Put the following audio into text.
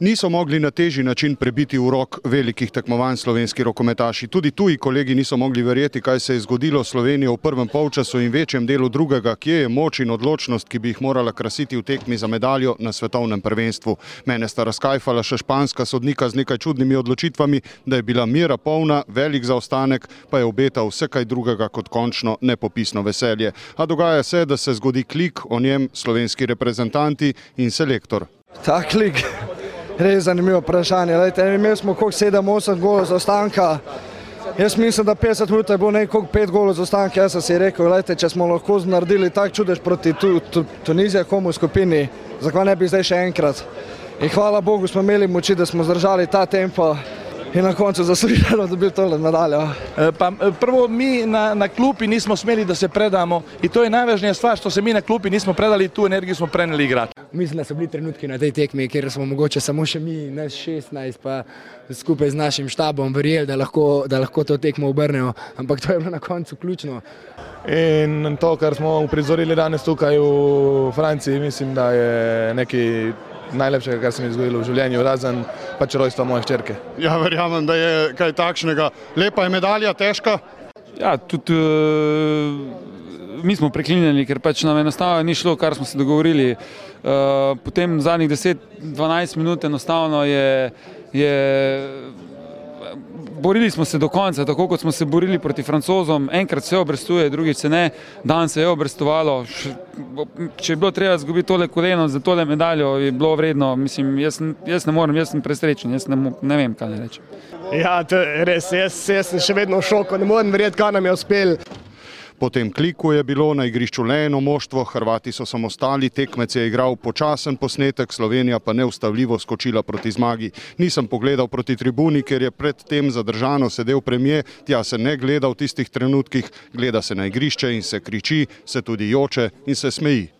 Niso mogli na težji način prebiti v rok velikih tekmovanj slovenski rokometaši. Tudi tuji kolegi niso mogli verjeti, kaj se je zgodilo Slovenijo v prvem polčasu in večjem delu drugega, kje je moč in odločnost, ki bi jih morala krasiti v tekmi za medaljo na svetovnem prvenstvu. Mene sta razkajfala še španska sodnika z nekaj čudnimi odločitvami, da je bila mira polna, velik zaostanek, pa je obetal vse kaj drugega kot končno nepopisno veselje. A dogaja se, da se zgodi klik o njem slovenski reprezentanti in selektor. Ta klik, res zanimivo vprašanje. Lejte, imeli smo koliko 7-8 golov za ostanka. Jaz mislim, da 50 minut je bilo nekaj 5 golov za ostanka. Jaz sem si rekel, lejte, če smo lahko naredili tak čudež proti tu, tu, Tuniziji, komu skupini, zakaj ne bi zdaj še enkrat. In hvala Bogu smo imeli moči, da smo zdržali ta tempo in na koncu zasluženo dobili tole medaljo. E, Pa e, prvo mi na, na klupi nismo smeli da se predamo i to je najvažnija stvar što se mi na klupi nismo predali i tu energiju smo preneli igrati. Mislim, da so bili trenutki na tej tekmi, kjer smo mogoče samo še mi, nas 16, pa skupaj z našim štabom verjeli, da lahko, da lahko to tekmo obrnejo, ampak to je bilo na koncu ključno. In to, kar smo uprizorili danes tukaj v Franciji, mislim, da je nekaj najlepšega, kar se mi je zgodilo v življenju, razen pač rojstva moje hčerke. Ja, verjamem, da je kaj takšnega. Lepa je medalja, težka. Ja, tudi uh, mi smo preklinjali, ker pač nam enostavno ni šlo, kar smo se dogovorili. Uh, potem zadnjih 10-12 minut enostavno je, je borili smo se do konca, tako kot smo se borili proti francozom. Enkrat se obrestuje, drugič se ne, dan se je obrestovalo. Če je bilo treba zgubiti tole koleno za tole medaljo, je bilo vredno. Mislim, jaz, jaz ne morem, jaz sem presrečen, jaz ne, ne vem, kaj naj rečem. Ja, res, jaz, jaz sem še vedno v šoku, ne morem verjeti, kaj nam je uspelo. Po tem kliku je bilo na igrišču le eno moštvo, Hrvati so samostali, tekmec je igral počasen posnetek, Slovenija pa neustavljivo skočila proti zmagi. Nisem pogledal proti tribuni, ker je predtem zadržano sedel premije, tja se ne gleda v tistih trenutkih, gleda se na igrišče in se kriči, se tudi joče in se smeji.